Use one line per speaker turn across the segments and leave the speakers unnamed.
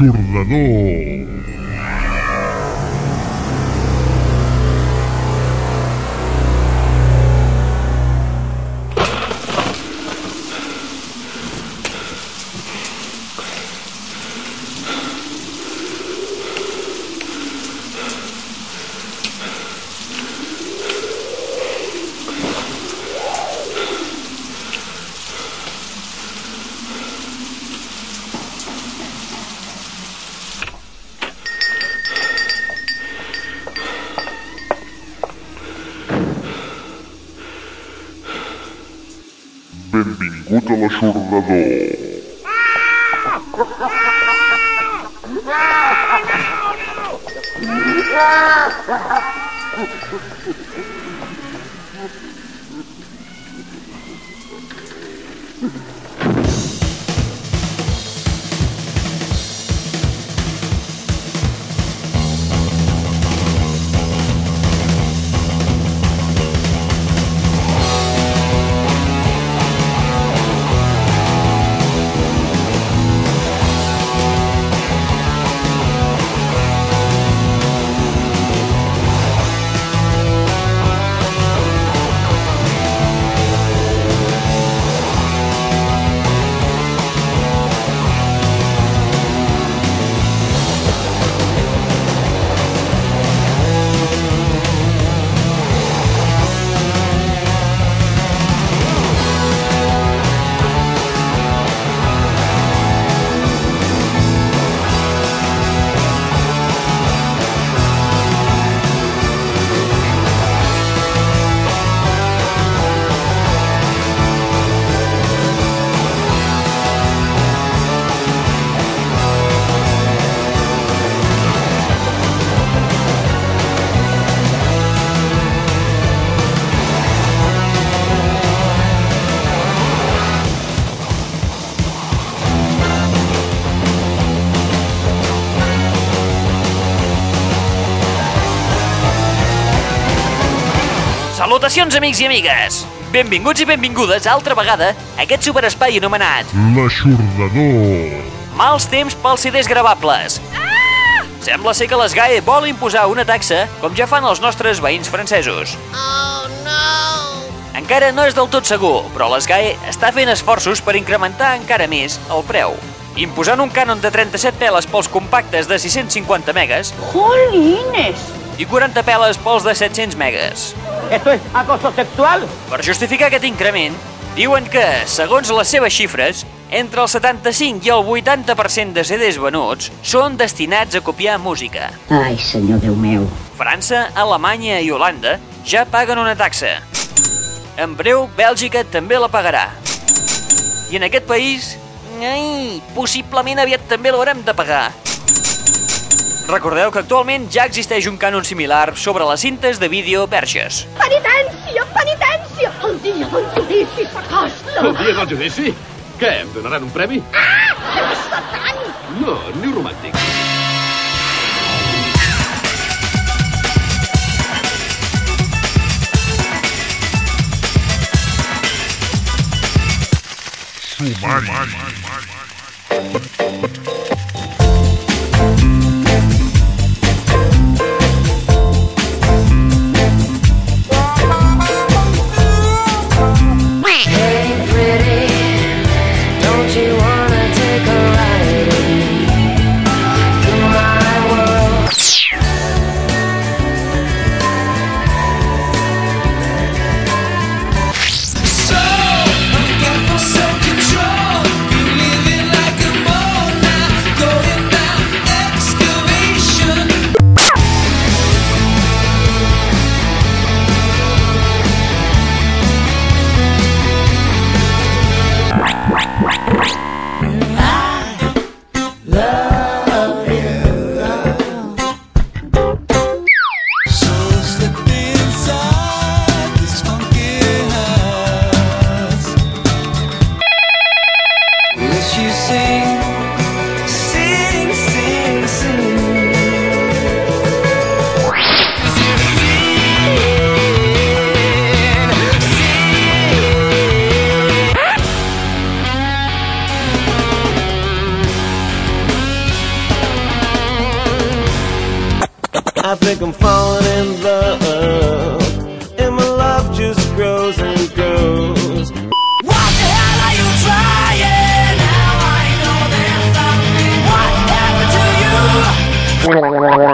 L'aixordador.
Salutacions, amics i amigues! Benvinguts i benvingudes altra vegada a aquest superespai anomenat
L'aixordador.
Mals temps pels CDs gravables. Sembla ser que l'ESGAE vol imposar una taxa com ja fan els nostres veïns francesos.
Oh no!
Encara no és del tot segur, però l'ESGAE està fent esforços per incrementar encara més el preu. Imposant un cànon de 37 peles pels compactes de 650 megas
¡Jolines!
I 40 peles pels de 700 megas.
¿Esto es acoso sexual?
Per justificar aquest increment, diuen que, segons les seves xifres, entre el 75 i el 80% de CDs venuts són destinats a copiar música.
Ai, senyor Déu meu.
França, Alemanya i Holanda ja paguen una taxa. En breu, Bèlgica també la pagarà. I en aquest país, ai, possiblement aviat també l'haurem de pagar. Recordeu que actualment ja existeix un cànon similar sobre les cintes de vídeo verges.
Penitència, penitència! El dia del judici s'acosta!
El dia del judici? Què, em donaran un premi?
Satan!
No, ni romàntic.
Sumari.
Don't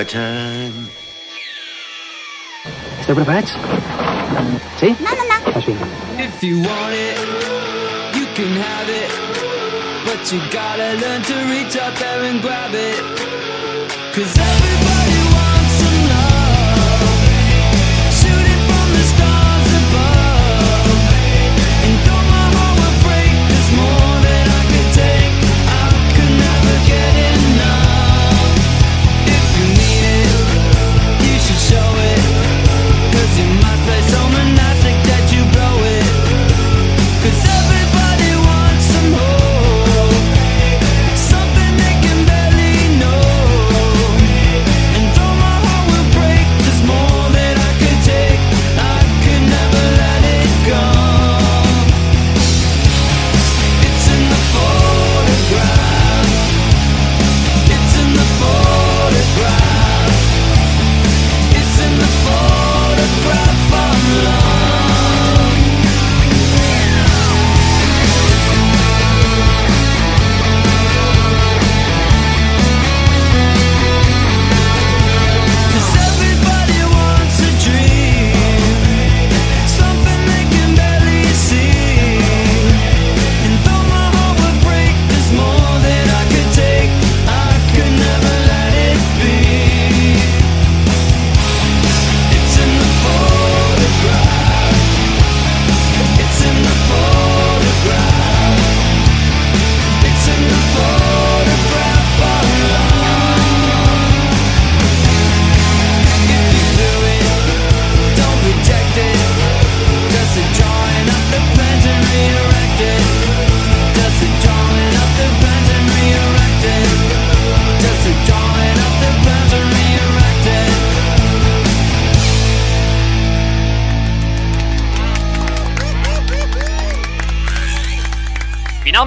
On.
L'aixordador.
Esteu preparats? Sí? No, no, no. Doncs vinga.
If you want it, you can have it. But you gotta learn to reach out there and grab it. Cause everybody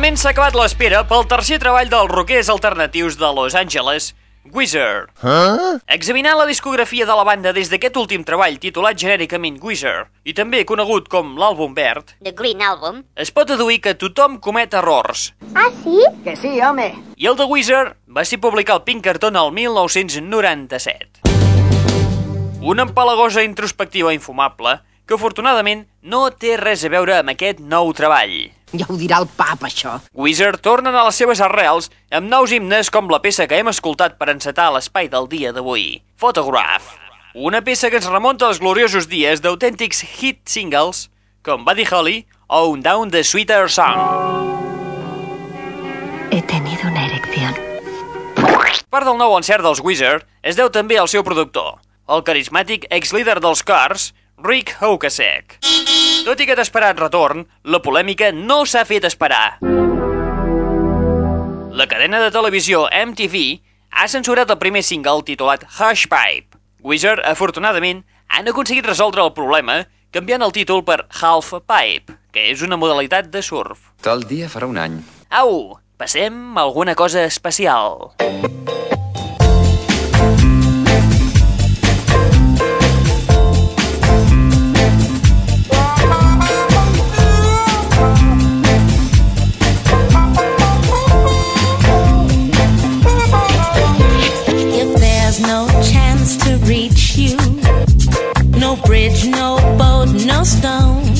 Finalment s'ha acabat l'espera pel tercer treball dels rockers alternatius de Los Angeles, Wizard.
Huh?
Examinant la discografia de la banda des d'aquest últim treball titulat genèricament Wizard i també conegut com l'àlbum verd,
The Green Album.
es pot deduir que tothom comet errors.
¿Ah, sí?
Que sí, home.
I el de Wizard va ser publicat al Pinkerton el 1997. Una empalagosa introspectiva infumable que afortunadament no té res a veure amb aquest nou treball.
Ja ho dirà el pap, això.
Wizard tornen a les seves arrels amb nous himnes com la peça que hem escoltat per encetar l'espai del dia d'avui, Photograph. Una peça que ens remunta als gloriosos dies d'autèntics hit singles com Buddy Holly o Un Down the Sweeter Song.
He tenido una erección.
Part del nou encert dels Wizard es deu també al seu productor, el carismàtic ex-líder dels Cars, Rick Hokasek. Tot i aquest esperat retorn, la polèmica no s'ha fet esperar. La cadena de televisió MTV ha censurat el primer single titulat Hush Pipe. Wizard, afortunadament, han aconseguit resoldre el problema canviant el títol per Half Pipe, que és una modalitat de surf.
Tal dia farà un any.
Au, passem a alguna cosa especial.
If bridge, no boat, no stones,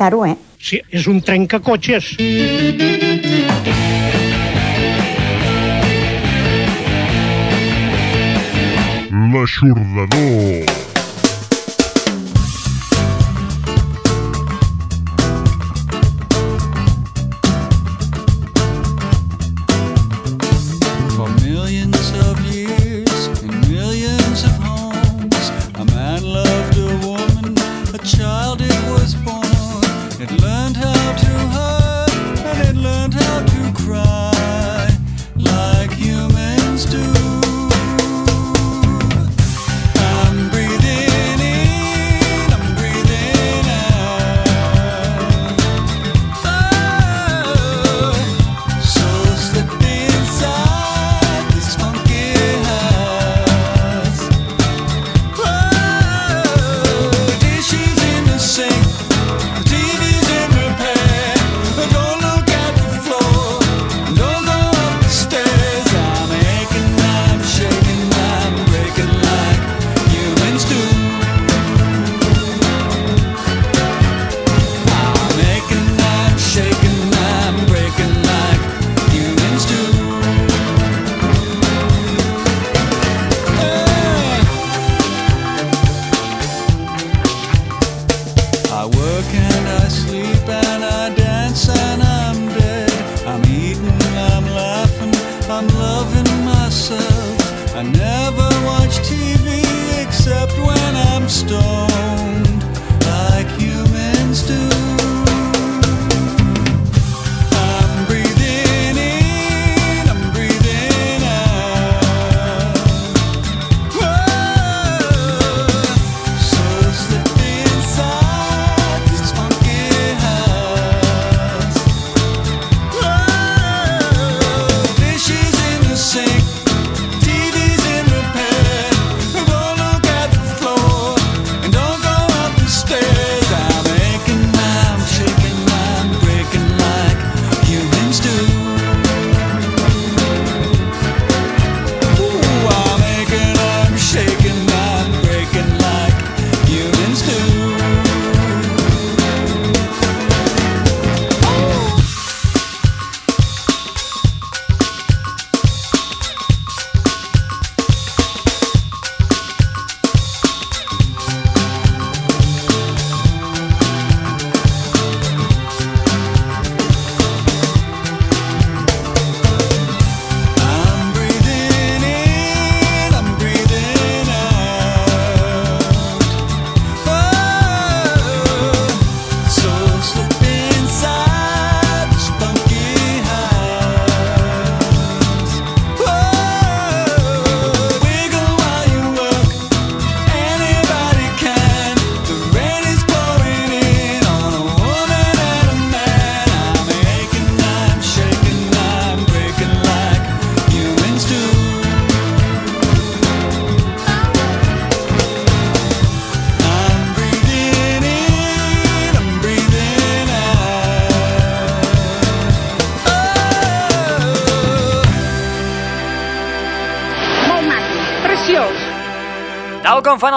aprofitar-ho, eh?
Sí, és un trencacotxes.
L'aixordador.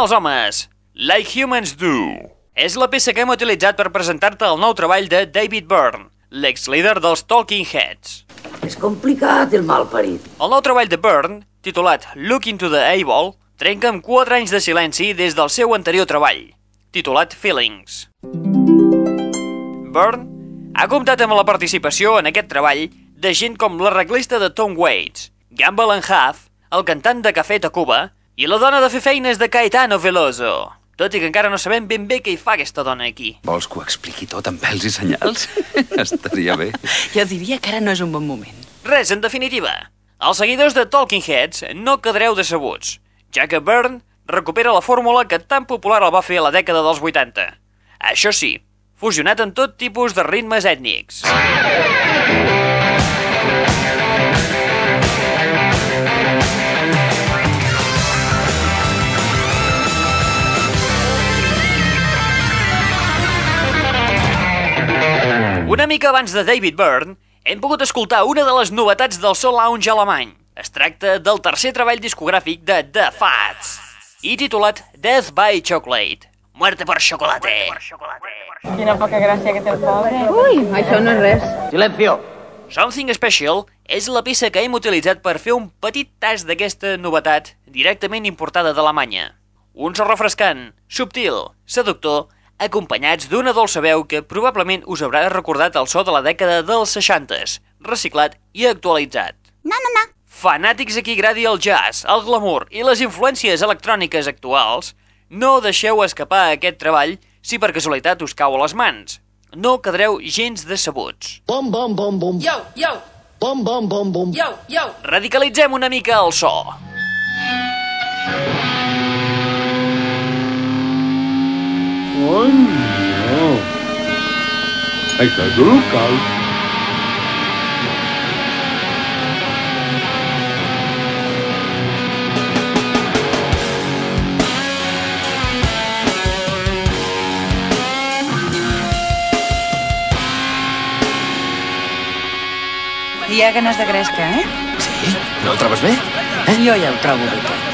Els homes, Like Humans Do. És la peça que hem utilitzat per presentar-te el nou treball de David Byrne, l'ex-líder dels Talking Heads.
És complicat, el malparit.
El nou treball de Byrne, titulat Look into the Able, trenca amb 4 anys de silenci des del seu anterior treball, titulat Feelings. Byrne ha comptat amb la participació en aquest treball de gent com l'arreglista de Tom Waits, Gamble and Huff, el cantant de Café Tacuba i la dona de fer feines de Caetano Veloso. Tot i que encara no sabem ben bé què hi fa aquesta dona aquí.
Vols que ho expliqui tot amb pèls i senyals? Estaria bé.
Jo diria que ara no és un bon moment.
Res, en definitiva. Els seguidors de Talking Heads no quedareu decebuts, ja que Byrne recupera la fórmula que tan popular el va fer a la dècada dels 80. Això sí, fusionat amb tot tipus de ritmes ètnics. Una mica abans de David Byrne, hem pogut escoltar una de les novetats del Soul Lounge alemany. Es tracta del tercer treball discogràfic de The Fats i titulat Death by Chocolate. Muerte por chocolate.
Quina poca gràcia que té el pobre.
Ui, això no és res.
Silencio.
Something Special és la peça que hem utilitzat per fer un petit tast d'aquesta novetat directament importada d'Alemanya. Un so refrescant, subtil, seductor, acompanyats d'una dolça veu que probablement us haurà recordat el so de la dècada dels 60s, reciclat i actualitzat.
No, no, no.
Fanàtics a qui agradi el jazz, el glamour i les influències electròniques actuals, no deixeu escapar aquest treball si per casualitat us cau a les mans. No quedareu gens decebuts.
Bom, bom, bom, bom.
Yo, yo,
Bom, bom, bom, bom.
yo, yo.
Radicalitzem una mica el so.
Oh, no. Això és local.
Hi ha ganes de gresca, eh?
Sí? No el trobes bé?
Eh? Jo ja ho trobo bé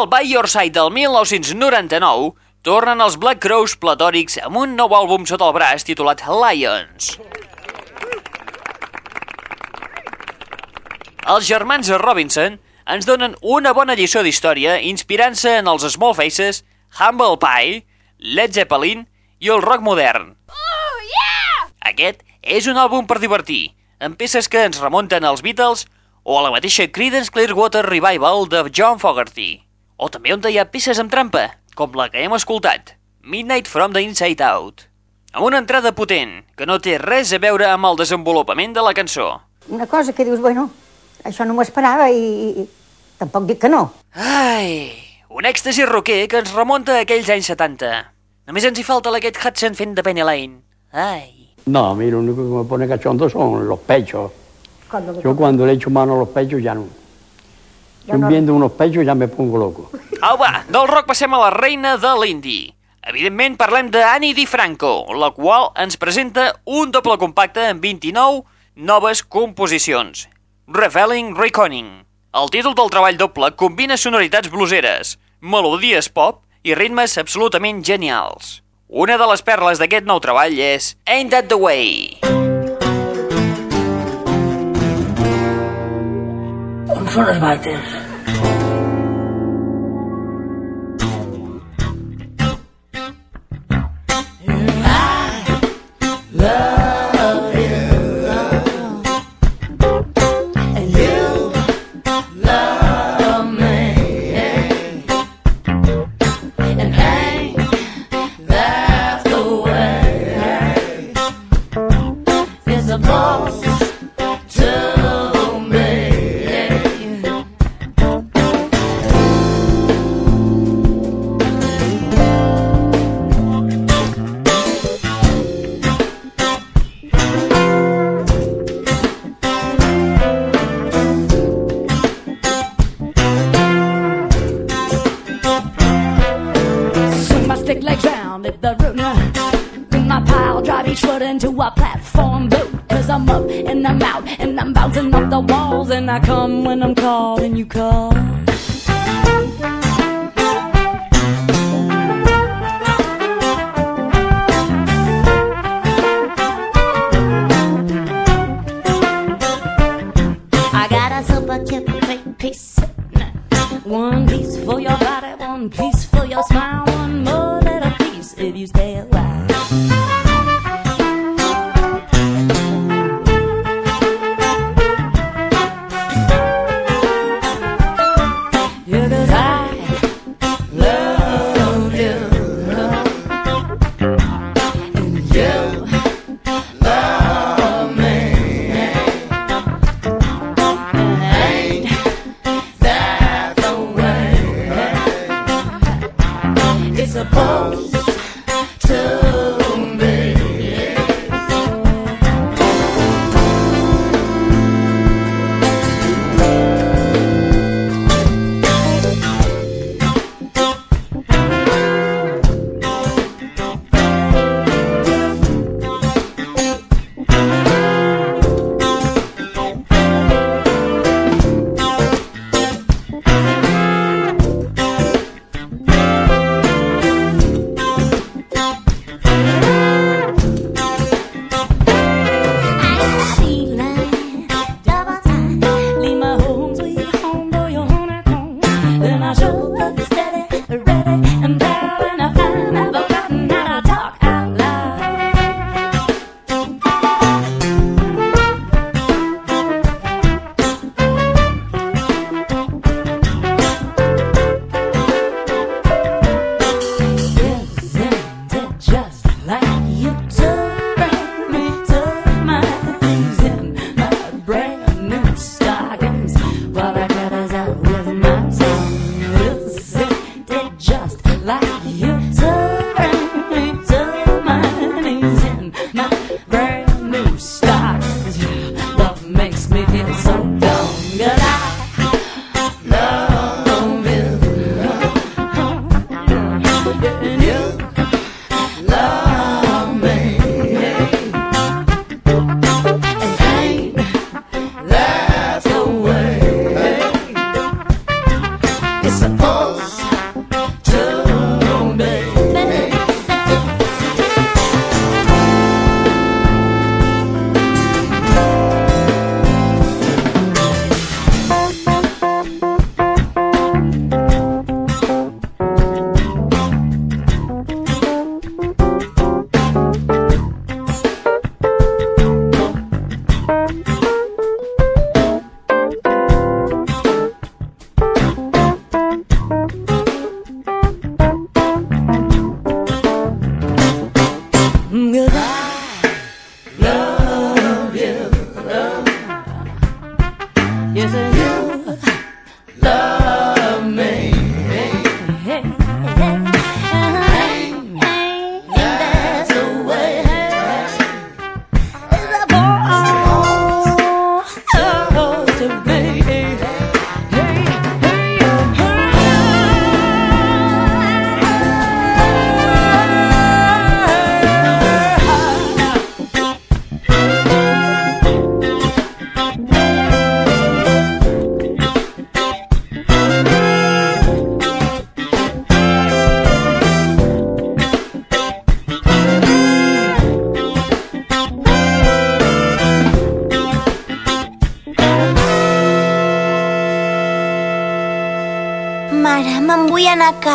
del By Your Side del 1999, tornen els Black Crows platòrics amb un nou àlbum sota el braç titulat Lions. Els germans Robinson ens donen una bona lliçó d'història inspirant-se en els Small Faces, Humble Pie, Led Zeppelin i el rock modern.
Oh, yeah!
Aquest és un àlbum per divertir, amb peces que ens remunten als Beatles o a la mateixa Creedence Clearwater Revival de John Fogerty. O també on hi ha peces amb trampa, com la que hem escoltat, Midnight from the Inside Out. Amb una entrada potent, que no té res a veure amb el desenvolupament de la cançó.
Una cosa que dius, bueno, això no m'ho esperava i, i tampoc dic que no.
Ai, un èxtasi rocker que ens remunta a aquells anys 70. Només ens hi falta l'Aquest Hudson fent de Penny Lane. Ai.
No, a mí lo único que me pone cachondo son los pechos.
Cuando
Yo cuando le echo mano a los pechos ya no. Yo
no-
viendo unos pechos ya me pongo loco.
Au va, del rock passem a la reina de l'indie. Evidentment parlem de Annie DiFranco, la qual ens presenta un doble compacte amb 29 noves composicions. Reveling Reckoning. El títol del treball doble combina sonoritats bluseres, melodies pop i ritmes absolutament genials. Una de les perles d'aquest nou treball és Ain't That The Way.
On són els vàters?
love
when I'm calling, you call.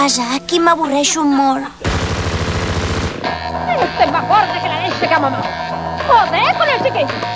Casa. Aquí m'avorreixo molt.
Este es más gorda que la leche mamado. Joder con el chiquillo.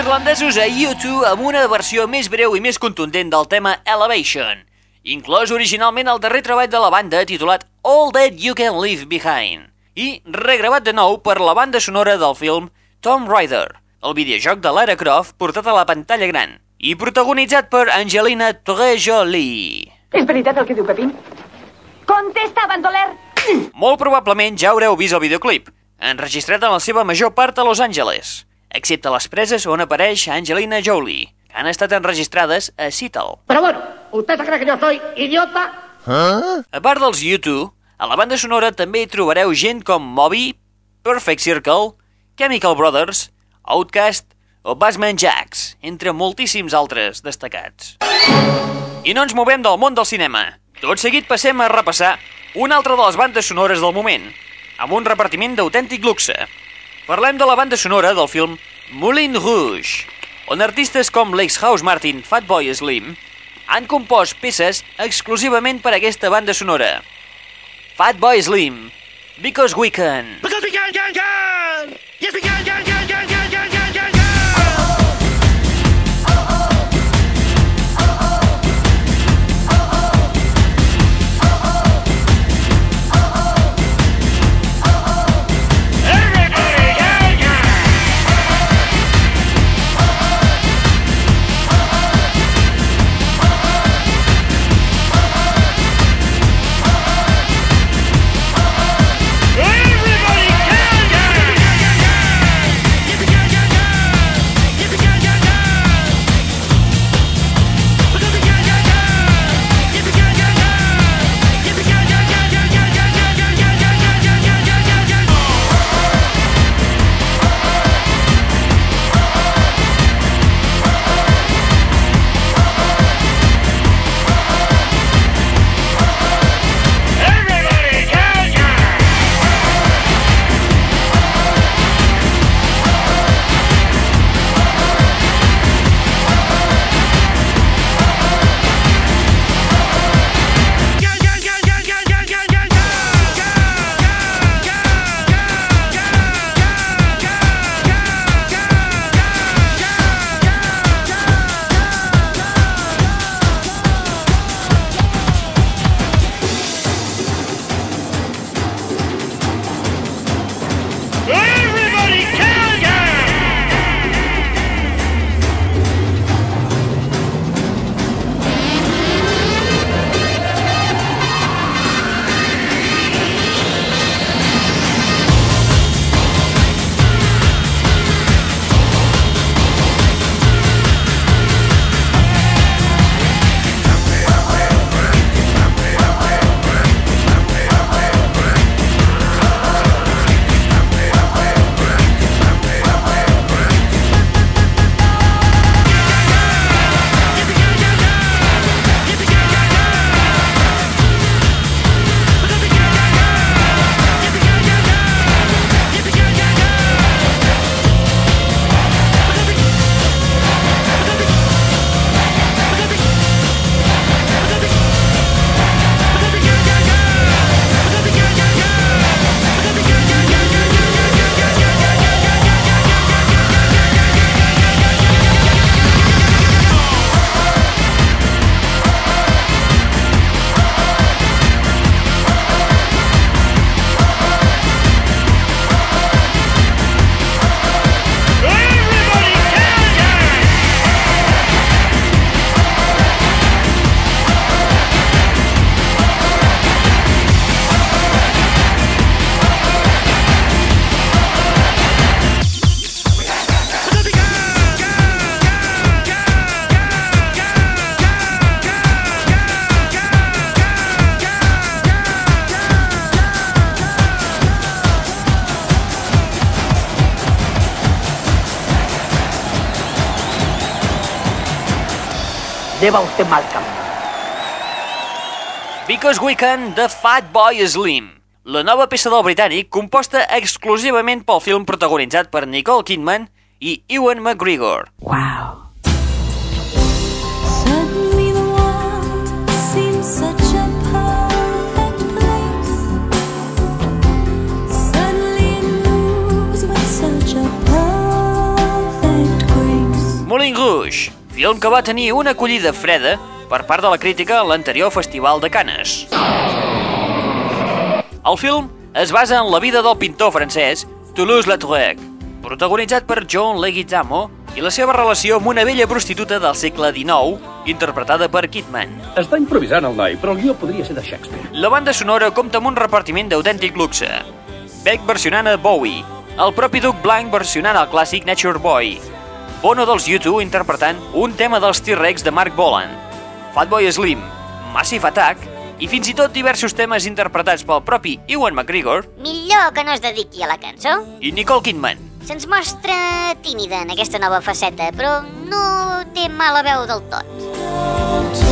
Irlandesos a U2 amb una versió més breu i més contundent del tema Elevation, inclòs originalment el darrer treball de la banda titulat All That You Can Leave Behind i regravat de nou per la banda sonora del film Tomb Raider, el videojoc de Lara Croft portat a la pantalla gran i protagonitzat per Angelina Jolie.
És veritat el que diu Pepín? Contesta, bandoler!
Molt probablement ja haureu vist el videoclip, enregistrat en la seva major part a Los Angeles, excepte les preses on apareix Angelina Jolie, que han estat enregistrades a Seattle.
Pero bueno, ¿usted se cree que yo soy idiota?
A part dels U2, a la banda sonora també hi trobareu gent com Moby, Perfect Circle, Chemical Brothers, Outkast o Bassman Jacks, entre moltíssims altres destacats. I no ens movem del món del cinema. Tot seguit passem a repassar una altra de les bandes sonores del moment, amb un repartiment d'autèntic luxe. Parlem de la banda sonora del film Moulin Rouge, on artistes com l'ex House Martin Fatboy Slim han compost peces exclusivament per a aquesta banda sonora. Fatboy Slim, Because We Can.
Because we can, can, can! Yes, we can, can, can,
lleva usted mal camino.
Because We Can, de Fatboy Slim. La nova peça del britànic, composta exclusivament pel film protagonitzat per Nicole Kidman i Ewan McGregor.
Wow.
Film que va tenir una acollida freda per part de la crítica a l'anterior Festival de Canes. El film es basa en la vida del pintor francès Toulouse-Lautrec, protagonitzat per John Leguizamo i la seva relació amb una vella prostituta del segle XIX, interpretada per Kidman.
Està improvisant el noi, però el guió podria ser de Shakespeare.
La banda sonora compta amb un repartiment d'autèntic luxe. Beck versionant a Bowie, el propi Duke Blanc versionant el clàssic Nature Boy, Bono dels U2 interpretant un tema dels T-Rex de Mark Bolan, Fatboy Slim, Massive Attack i fins i tot diversos temes interpretats pel propi Ewan McGregor
Millor que no es dediqui a la cançó.
i Nicole Kidman.
Se'ns mostra tímida en aquesta nova faceta, però no té mala veu del tot.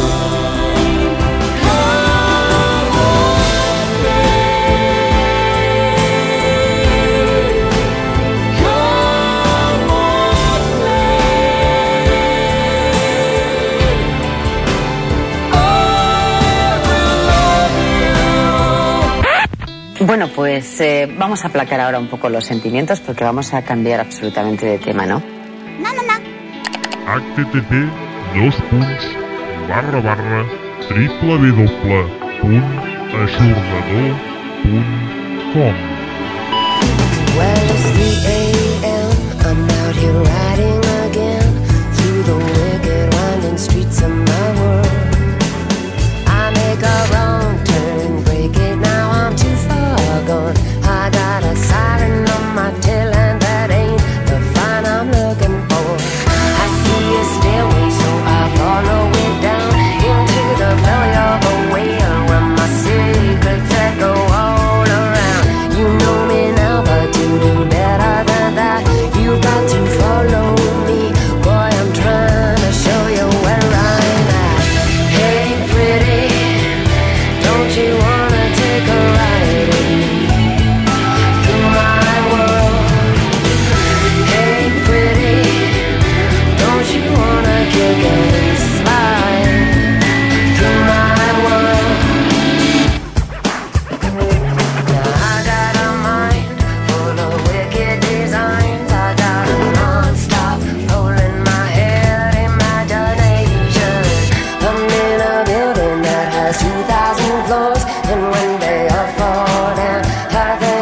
Bueno, pues eh, vamos a aplacar ahora un poco los sentimientos porque vamos a cambiar absolutamente de tema, ¿no?
http dos punts barra barra www.ajornador.com
Well, it's 3 a.m. I'm out here riding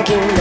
again.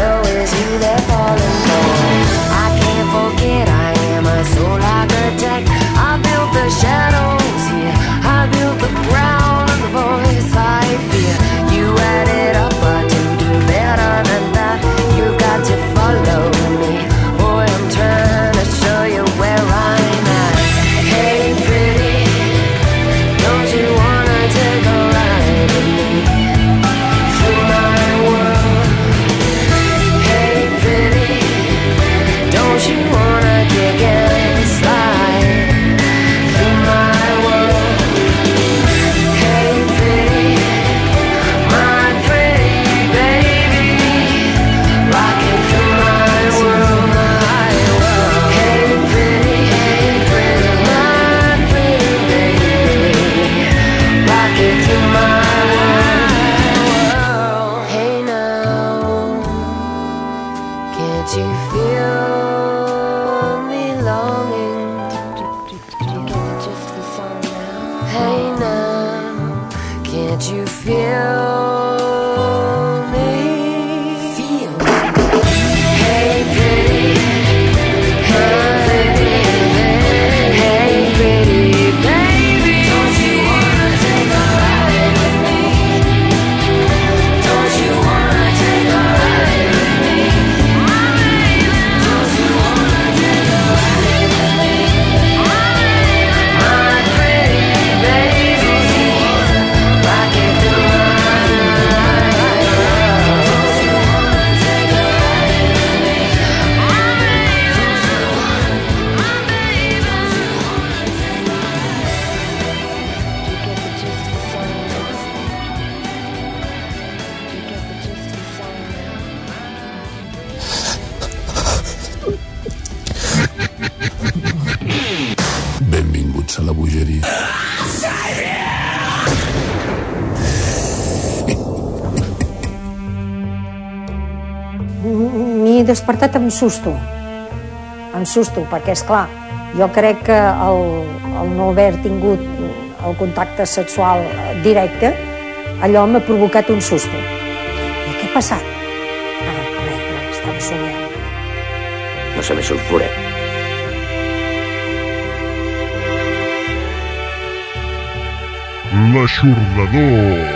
Susto. Amb susto, perquè, és clar, jo crec que el, el no haver tingut el contacte sexual directe, allò m'ha provocat un susto. I què ha passat? Ah, res, res, estava somiant.
No se me surt foret.
L'aixordador.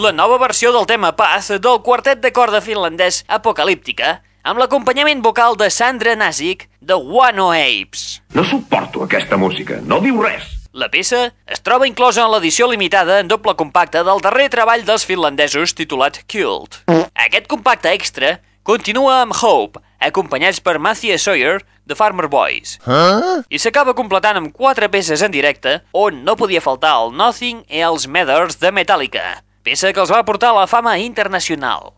La nova versió del tema Paz del quartet de corda finlandès Apocalíptica amb l'acompanyament vocal de Sandra Nasic de One O Apes.
No suporto aquesta música, no diu res.
La peça es troba inclosa en l'edició limitada en doble compacte del darrer treball dels finlandesos titulat Cult. Aquest compacte extra continua amb Hope, acompanyats per Matthew Sawyer de Farmer Boys.
Huh?
I s'acaba completant amb quatre peces en directe on no podia faltar el Nothing i els Matters de Metallica, peça que els va portar a la fama internacional.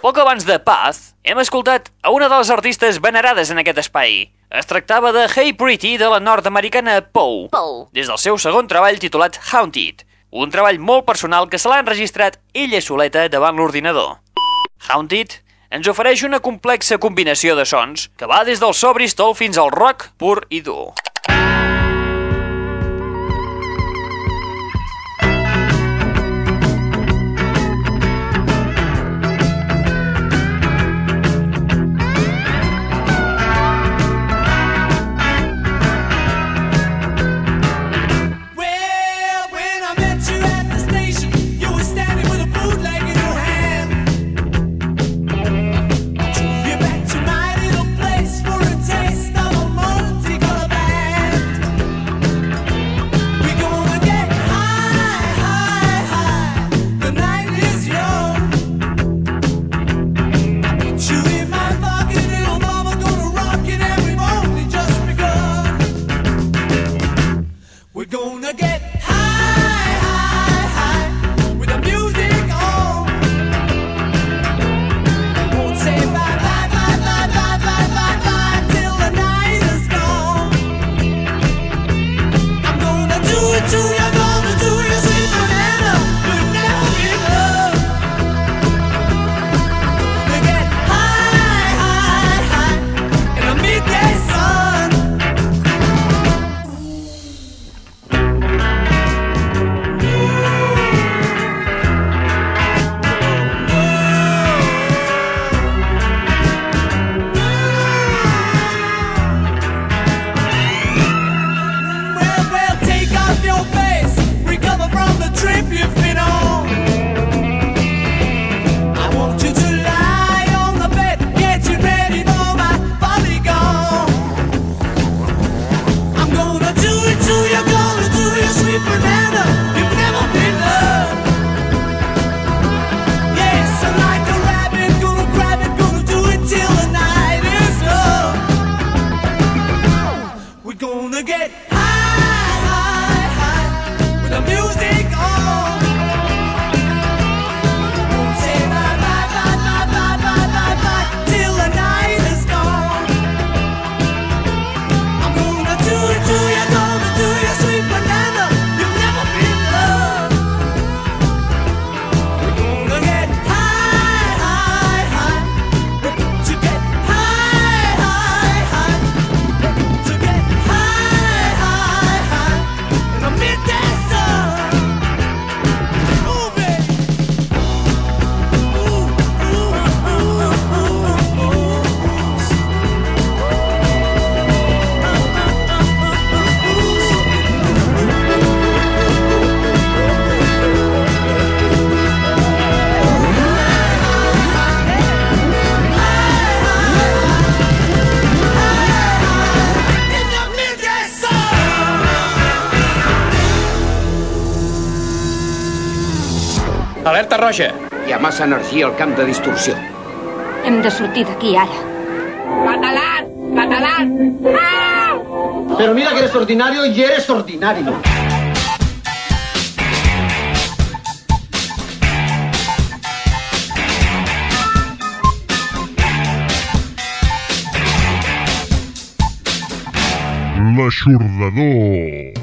Poc abans de Path, hem escoltat a una de les artistes venerades en aquest espai. Es tractava de Hey Pretty de la nord-americana Poe,
Pou.
des del seu segon treball titulat Haunted, un treball molt personal que se l'ha enregistrat ella soleta davant l'ordinador. Haunted ens ofereix una complexa combinació de sons que va des del so Bristol fins al rock pur i dur.
Roja.
Hi ha massa energia al camp de distorsió.
Hem de sortir d'aquí ara.
Catalán! Catalán!
Ah! Però mira que eres ordinari i eres ordinari.
L'Aixordador.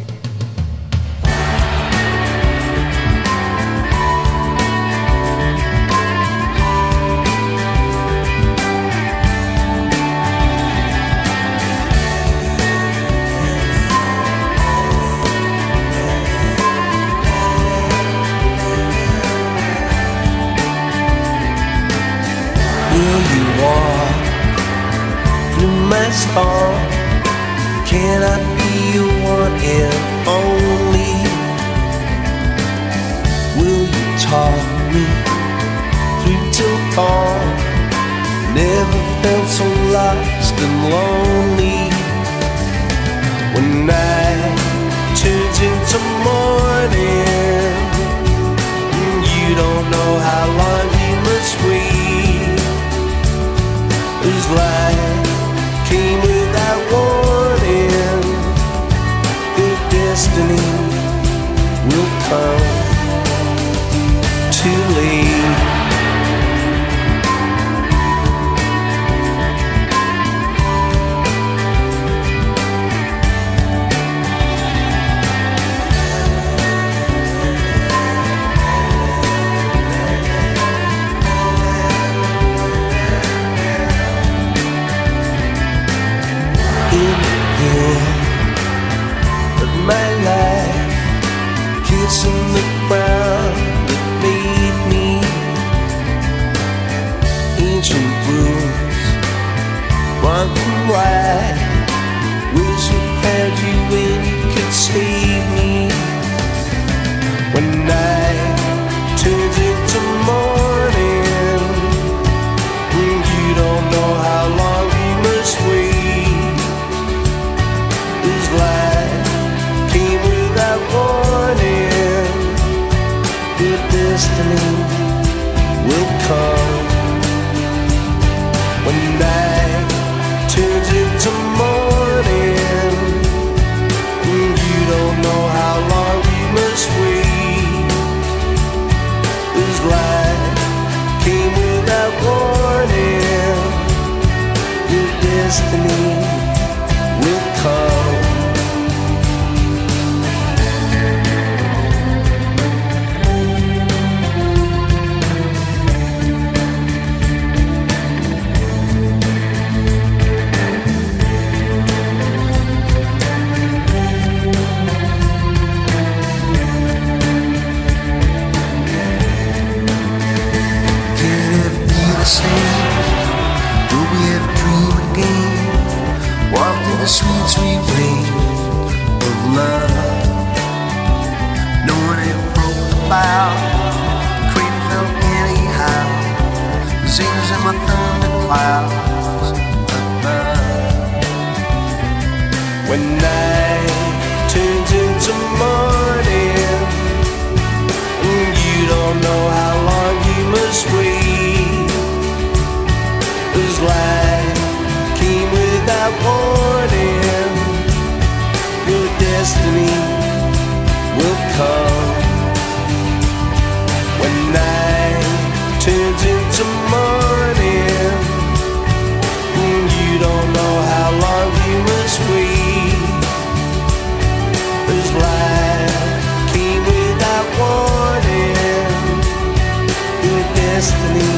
destiny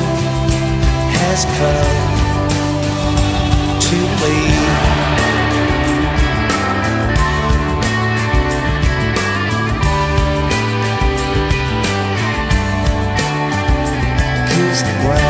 has come to me. Cause the ground.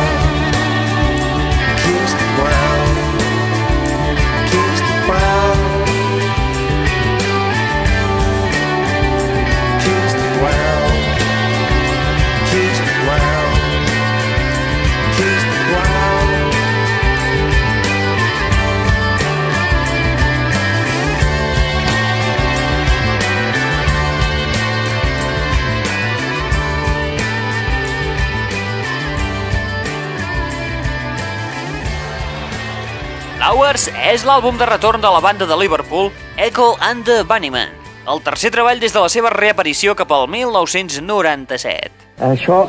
Flowers és l'àlbum de retorn de la banda de Liverpool Echo and the Bunnymen, el tercer treball des de la seva reaparició cap al 1997.
Això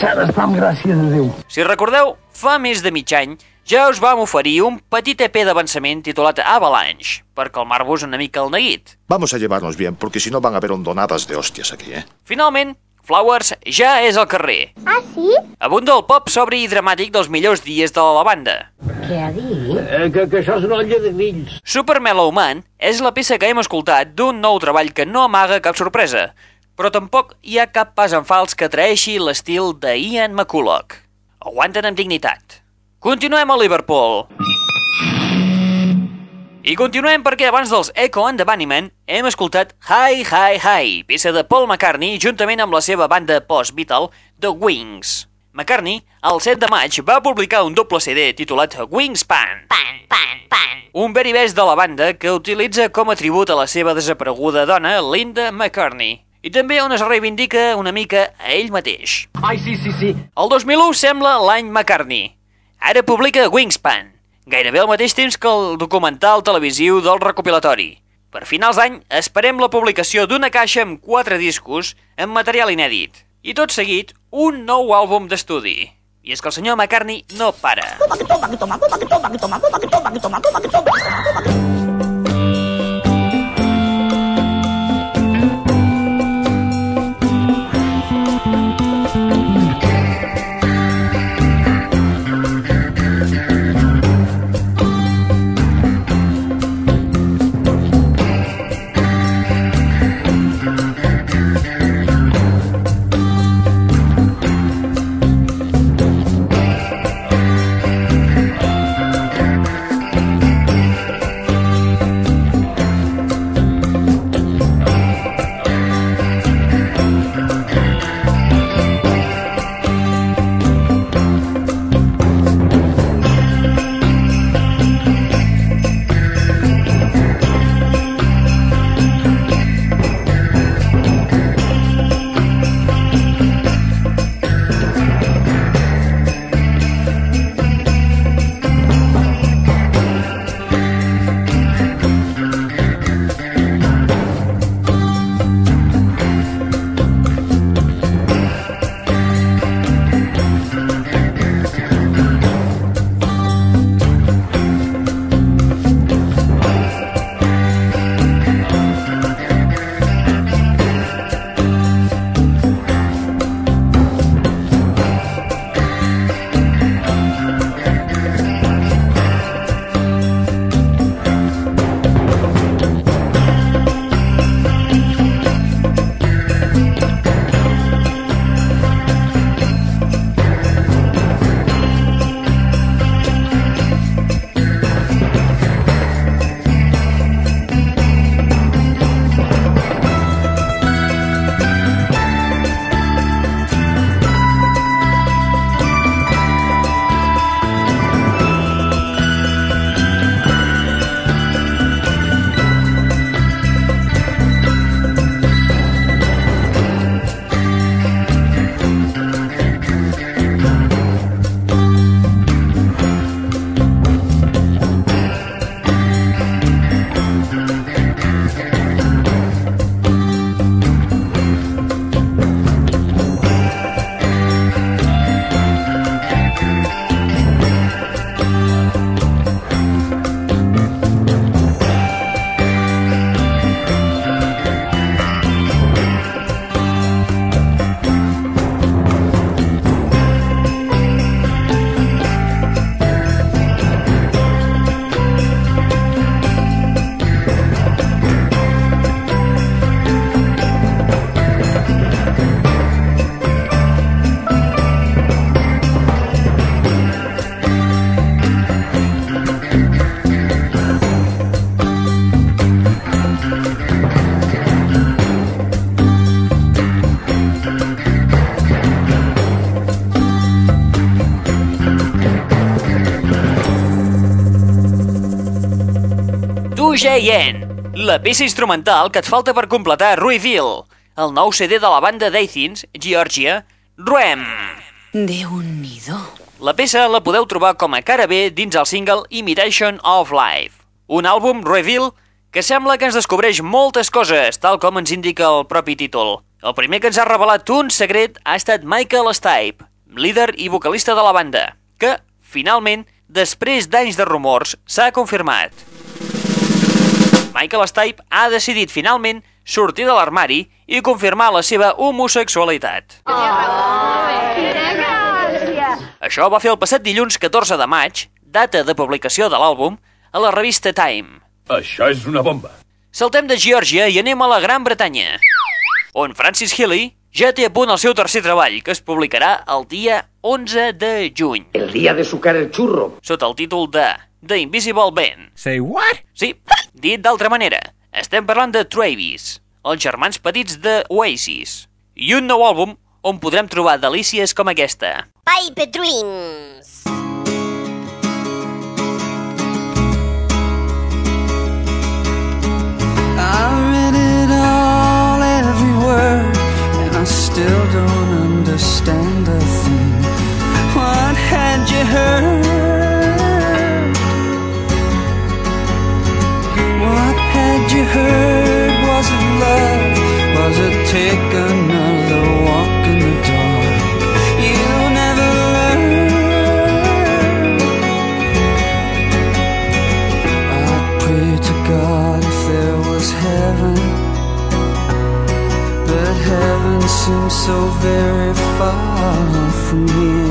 s'ha d'estar amb gràcia de Déu.
Si recordeu, fa més de mig any ja us vam oferir un petit EP d'avançament titulat Avalanche, per calmar-vos una mica el neguit.
Vamos a llevarnos bien, porque si no van a haber hondonadas de hostias aquí, ¿eh?
Finalment, Flowers ja és al carrer.
Ah, sí?
Abunda el pop sobri i dramàtic dels millors dies de la banda.
Què ha dit? Eh, que, que això és una olla de grills.
Super Mellow Man és la peça que hem escoltat d'un nou treball que no amaga cap sorpresa, però tampoc hi ha cap pas en fals que traeixi l'estil de Ian McCulloch. Aguanten amb dignitat. Continuem a Liverpool. I continuem perquè abans dels Echo and the Bunnymen hem escoltat Hi Hi Hi, peça de Paul McCartney juntament amb la seva banda post-Beatle, The Wings. McCartney, el 7 de maig, va publicar un doble CD titulat Wingspan.
Pan, pan, pan.
Un very best de la banda que utilitza com a tribut a la seva desapareguda dona, Linda McCartney. I també on es reivindica una mica a ell mateix.
Ai, sí, sí, sí.
El 2001 sembla l'any McCartney. Ara publica Wingspan, gairebé al mateix temps que el documental televisiu del recopilatori. Per finals d'any esperem la publicació d'una caixa amb quatre discos amb material inèdit. I tot seguit, un nou àlbum d'estudi. I és que el senyor McCartney no para. Yen, la peça instrumental que et falta per completar Ruiville, el nou CD de la banda d'Athens, Georgia, Ruem.
Déu-n'hi-do.
La peça la podeu trobar com a cara B dins el single Imitation of Life, un àlbum reveal que sembla que ens descobreix moltes coses, tal com ens indica el propi títol. El primer que ens ha revelat un secret ha estat Michael Stipe, líder i vocalista de la banda, que, finalment, després d'anys de rumors, s'ha confirmat. Michael Stipe ha decidit finalment sortir de l'armari i confirmar la seva homosexualitat. Això va fer el passat dilluns 14 de maig, data de publicació de l'àlbum, a la revista Time.
Això és una bomba.
Saltem de Geòrgia i anem a la Gran Bretanya, on Francis Healy ja té a punt el seu tercer treball, que es publicarà el dia 11 de juny,
El día de sucar el churro.
sota el títol de The Invisible Band.
Say what?
Sí, dit d'altra manera, estem parlant de Travis, els germans petits de Oasis, i un nou àlbum on podrem trobar delícies com aquesta.
Pipe Dreams.
Still don't understand a thing. What had you heard? What had you heard? Was it love? Was it take seems so very far from here.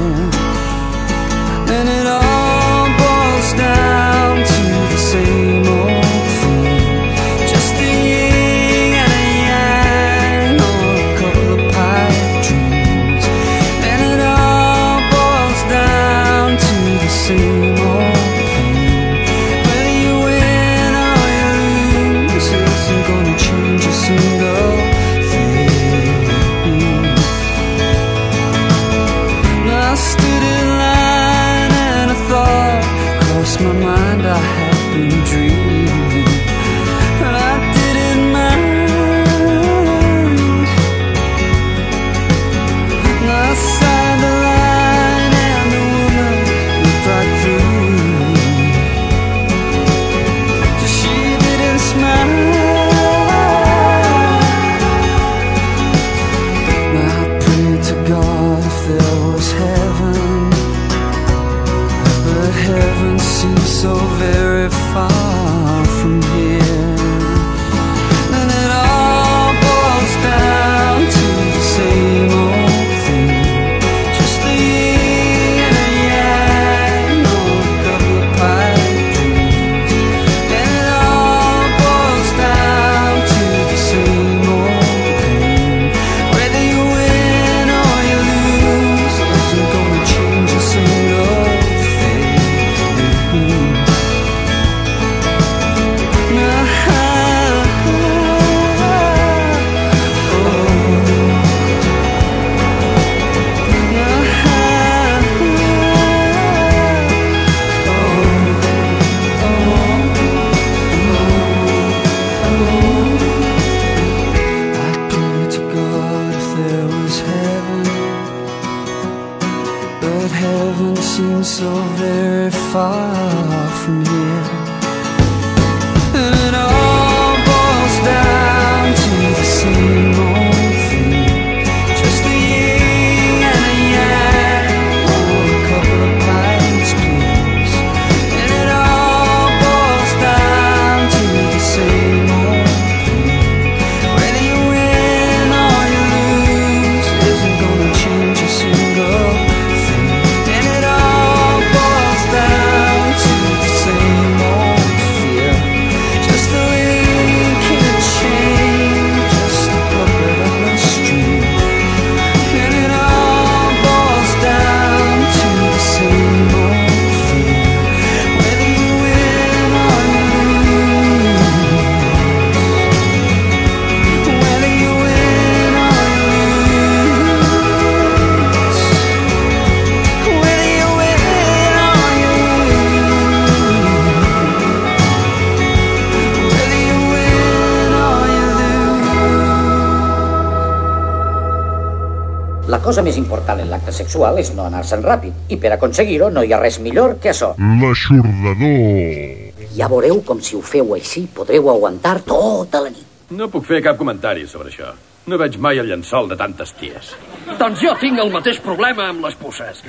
Cosa més important en l'acte sexual és no anar-se'n ràpid, i per aconseguir-ho no hi ha res millor que això.
L'aixordador.
Ja veureu com si ho feu així podreu aguantar tota la nit.
No puc fer cap comentari sobre això. No veig mai el llençol de tantes ties.
Doncs jo tinc el mateix problema amb les puces.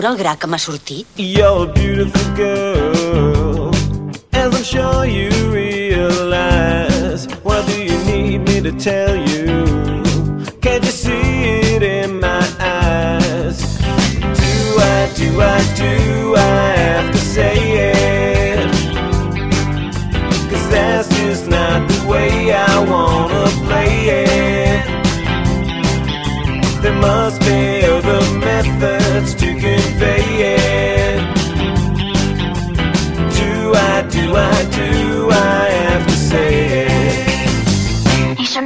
Veure el gra que m'ha sortit?
You're a beautiful girl, as I'm sure you realize. Why do you need me to tell you? Can't you see it in my eyes? Do I, do I, do I have to say it? Cause that's just not the way I wanna play it. There must be other methods to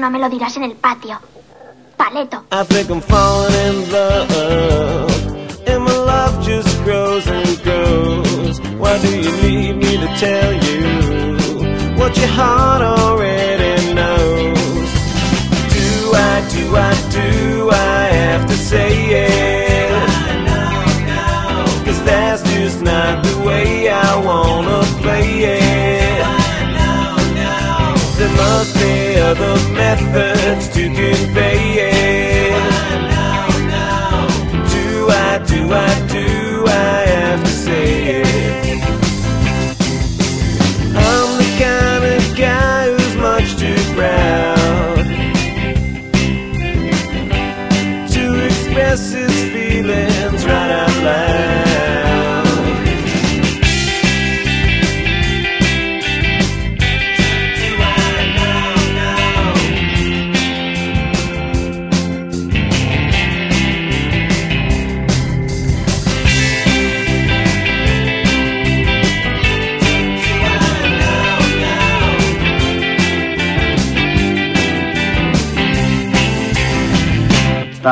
no me lo dirás en el patio. Paleto.
I think I'm falling in love, and my love just grows and grows. Why do you need me to tell you what your heart already knows? Do I, do I, do I have to say it? Cause that's just not the way I wanna play it. Other methods to convey it. Do I, do I,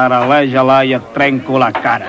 para
lá e a lá la cara.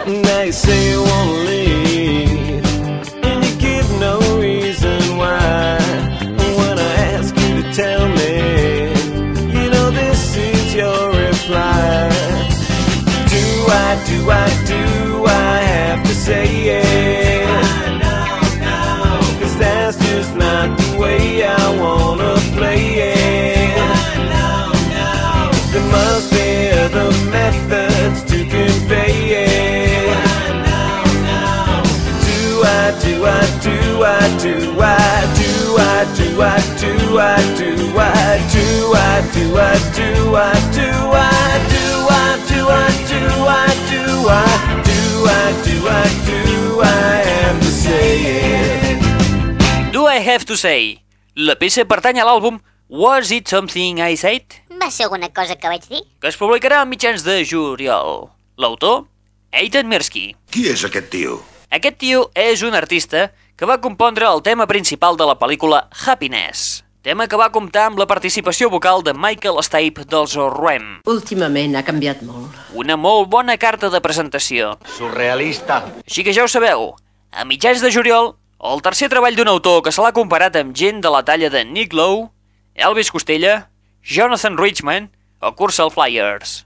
Do I, do I, do I, do I, do I, do I, do I, do I, do I, do I, do I, do I, do I, do I, do I, do I, do I have to say it?
Do I Have to Say? La peça pertany a l'àlbum Was It Something I Said?
Va ser alguna cosa que vaig dir?
que es publicarà a mitjans de juliol. L'autor? Eitan Mirsky.
Qui és aquest tio?
Aquest tio és un artista que va compondre el tema principal de la pel·lícula Happiness, tema que va comptar amb la participació vocal de Michael Stipe dels Rem.
Últimament ha canviat molt.
Una molt bona carta de presentació.
Surrealista.
Així que ja ho sabeu, a mitjans de juliol, el tercer treball d'un autor que se l'ha comparat amb gent de la talla de Nick Lowe, Elvis Costella, Jonathan Richman o Cursal Flyers.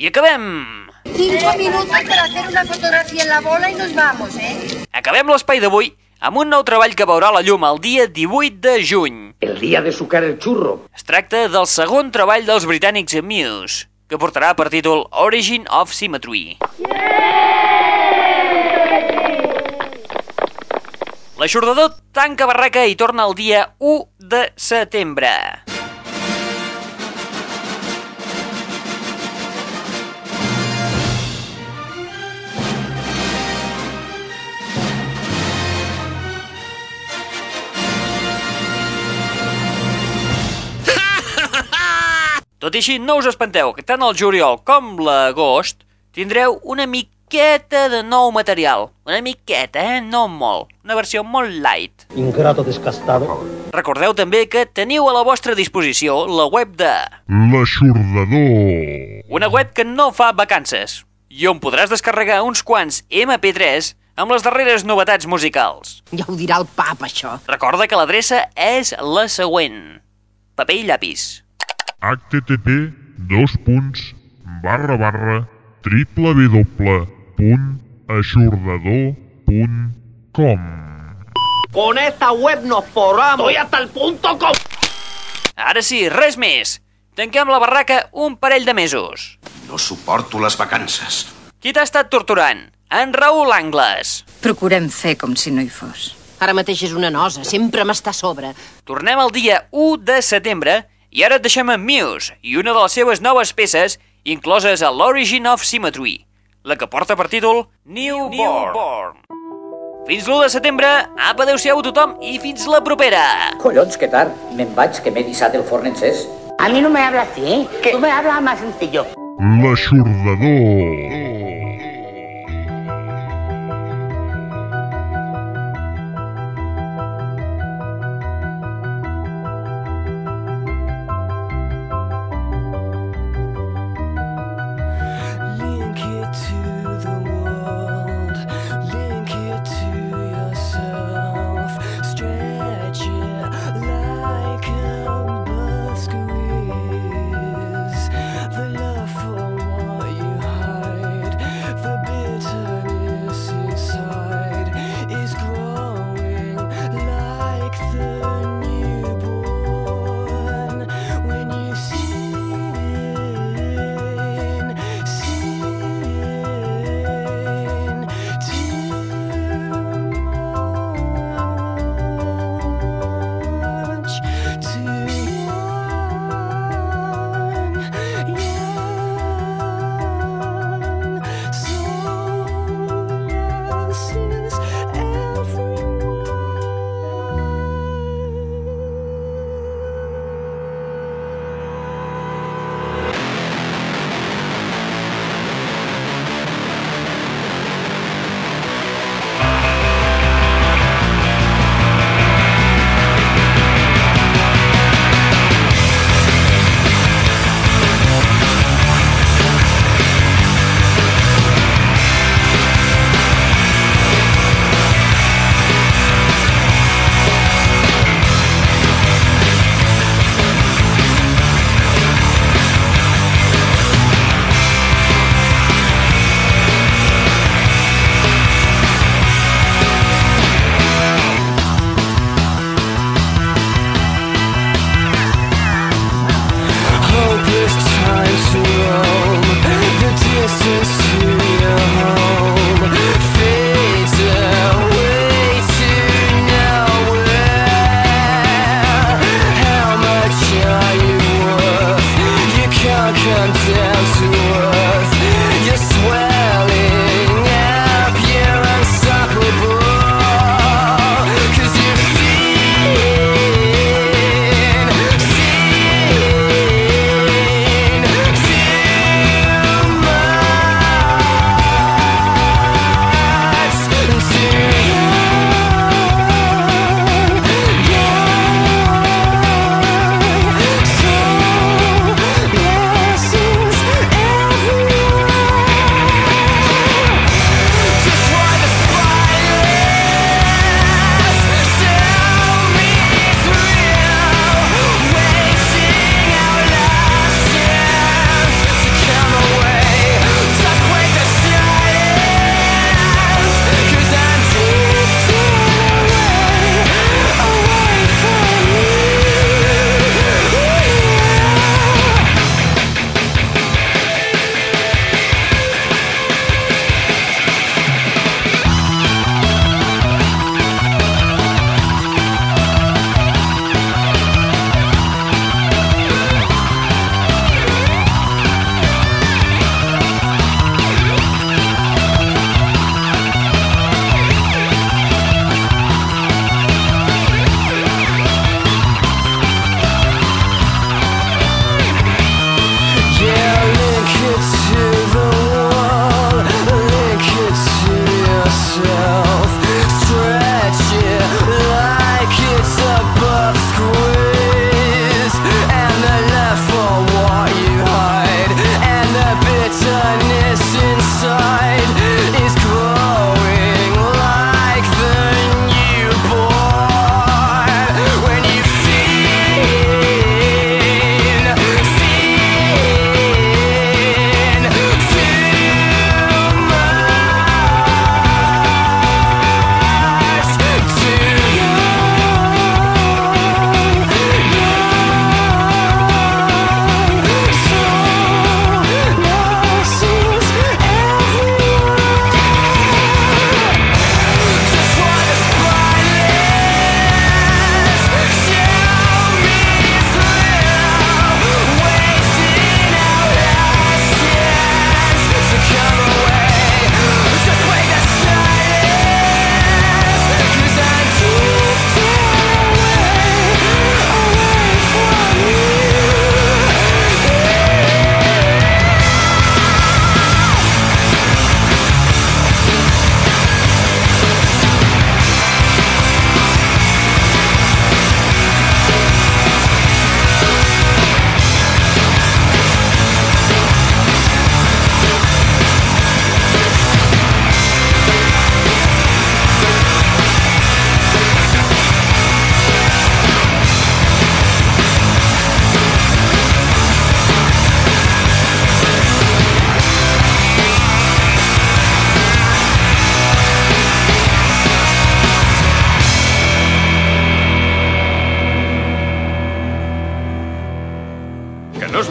I acabem!
Cinco minutos para hacer una fotografía en la bola y nos vamos, ¿eh?
Acabem l'espai d'avui amb un nou treball que veurà la llum el dia 18 de juny.
El día de sucar el churro.
Es tracta del segon treball dels britànics Muse, que portarà per títol Origin of Symmetry. L'aixordador tanca barraca i torna el dia 1 de setembre. Tot i així, no us espanteu, que tant el juliol com l'agost tindreu una miqueta de nou material. Una miqueta, eh? No molt. Una versió molt light.
Ingrato descastado.
Recordeu també que teniu a la vostra disposició la web de...
L'aixordador.
Una web que no fa vacances i on podràs descarregar uns quants MP3 amb les darreres novetats musicals.
Ja ho dirà el pap, això.
Recorda que l'adreça és la següent. Paper i llapis.
Http dos punts barra barra triple punt aixordador punt com
Con esta web nos forramos. Estoy hasta el punto com.
Ara sí, res més. Tanquem la barraca un parell de mesos.
No suporto les vacances.
Qui t'ha estat torturant? En Raül Angles.
Procurem fer com si no hi fos.
Ara mateix és una nosa, sempre m'està a sobre.
Tornem el dia 1 de setembre i ara et deixem amb Muse i una de les seves noves peces incloses a l'Origin of Symmetry, la que porta per títol Newborn. Newborn. Fins l'1 de setembre, apa, adeu-siau a tothom i fins la propera!
Collons, que tard. Me'n vaig, que m'he dissat el forn encès.
A mí no me habla así, ¿eh? Que tú me hablas más sencillo.
L'aixordador.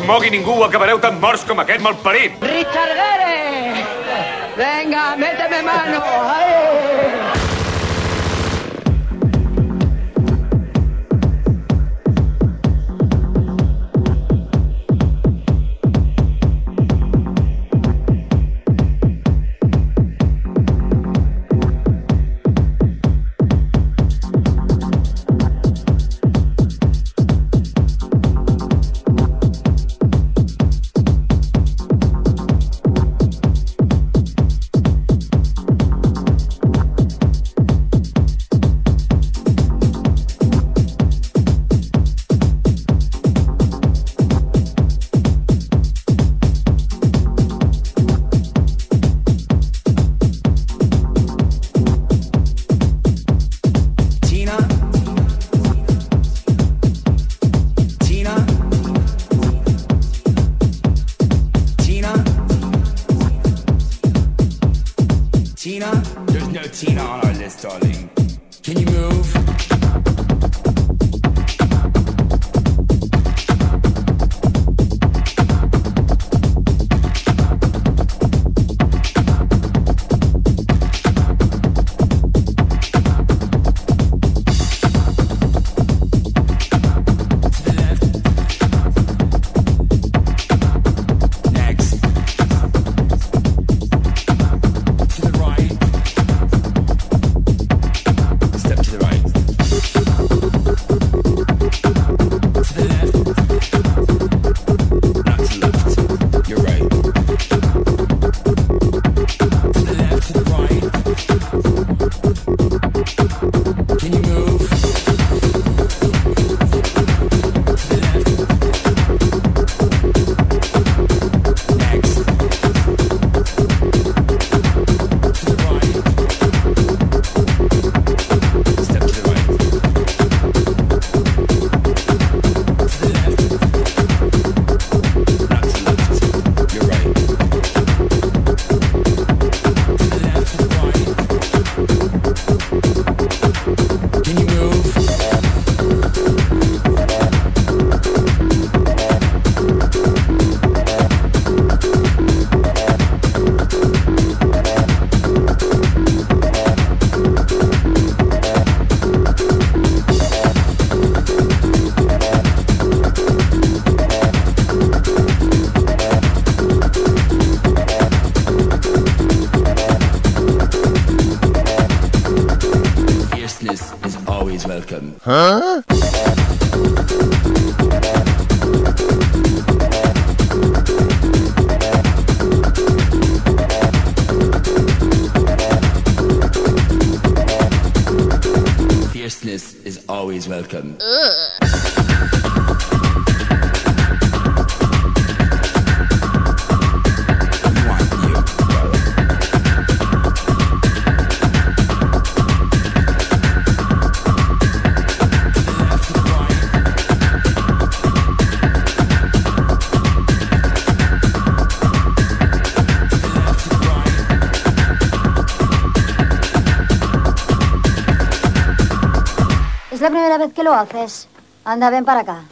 mogui ningú, acabareu tan morts com aquest malparit.
Richard Gere! Venga, méteme mano.
Ahí. Falcon. vez que lo haces. Anda, ven para acá.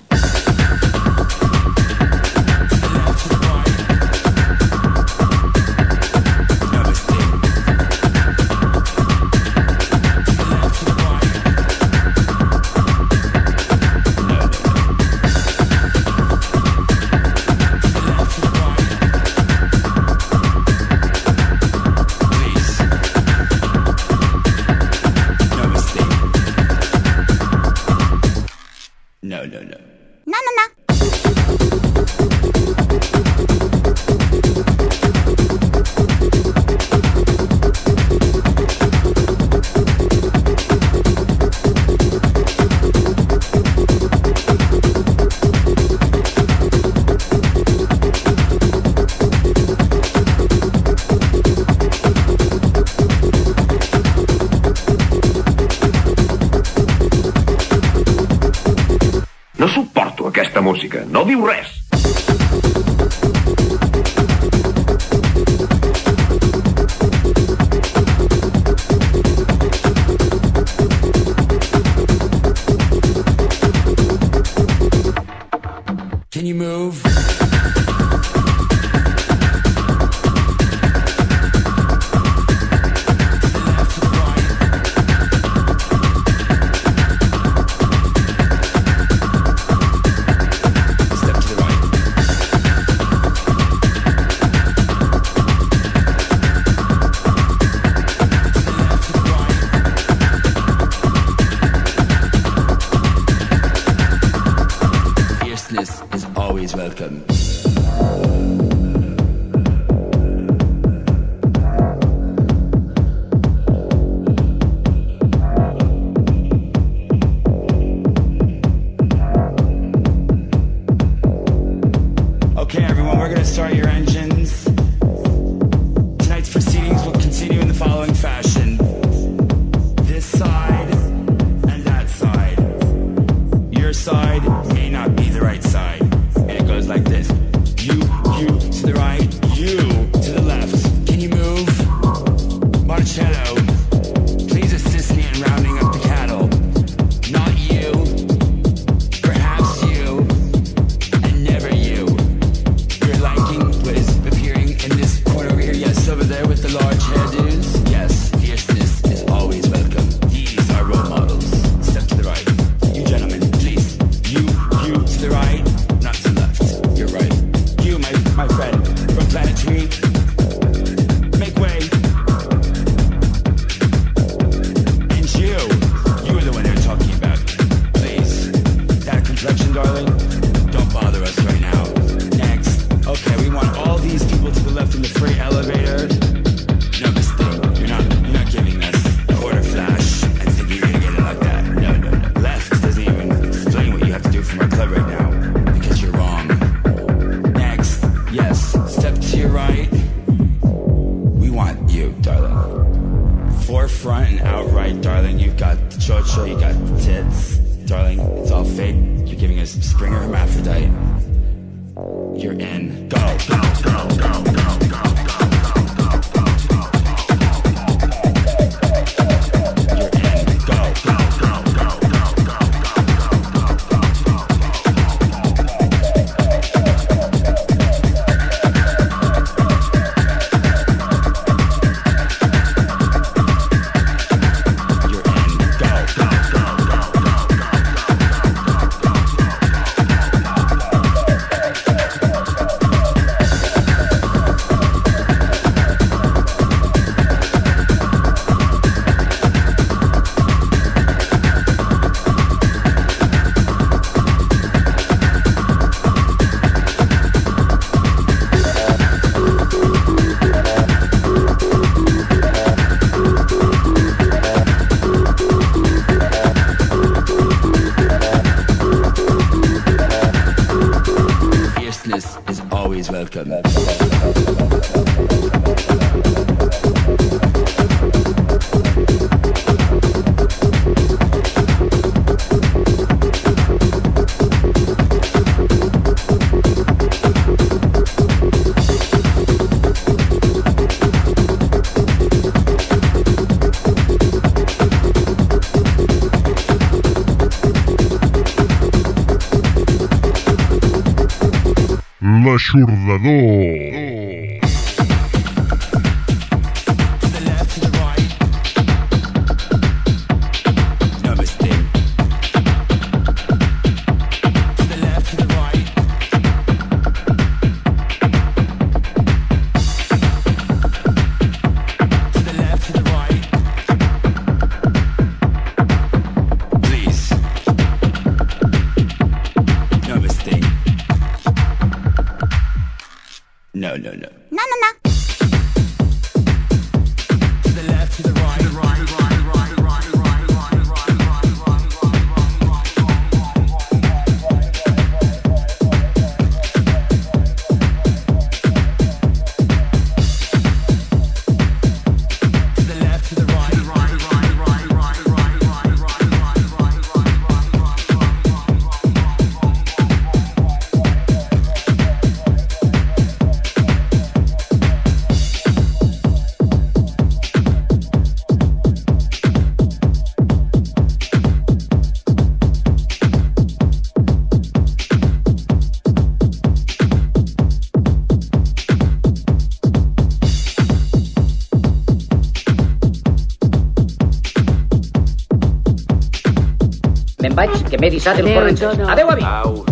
utilizzate Adeu, un
corretto. No.
Adeu amici.
Au.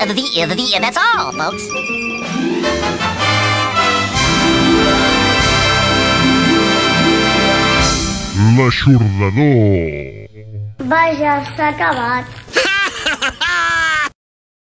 The, the, the, that's all, folks.
L'aixordador.
Vaja, s'ha acabat.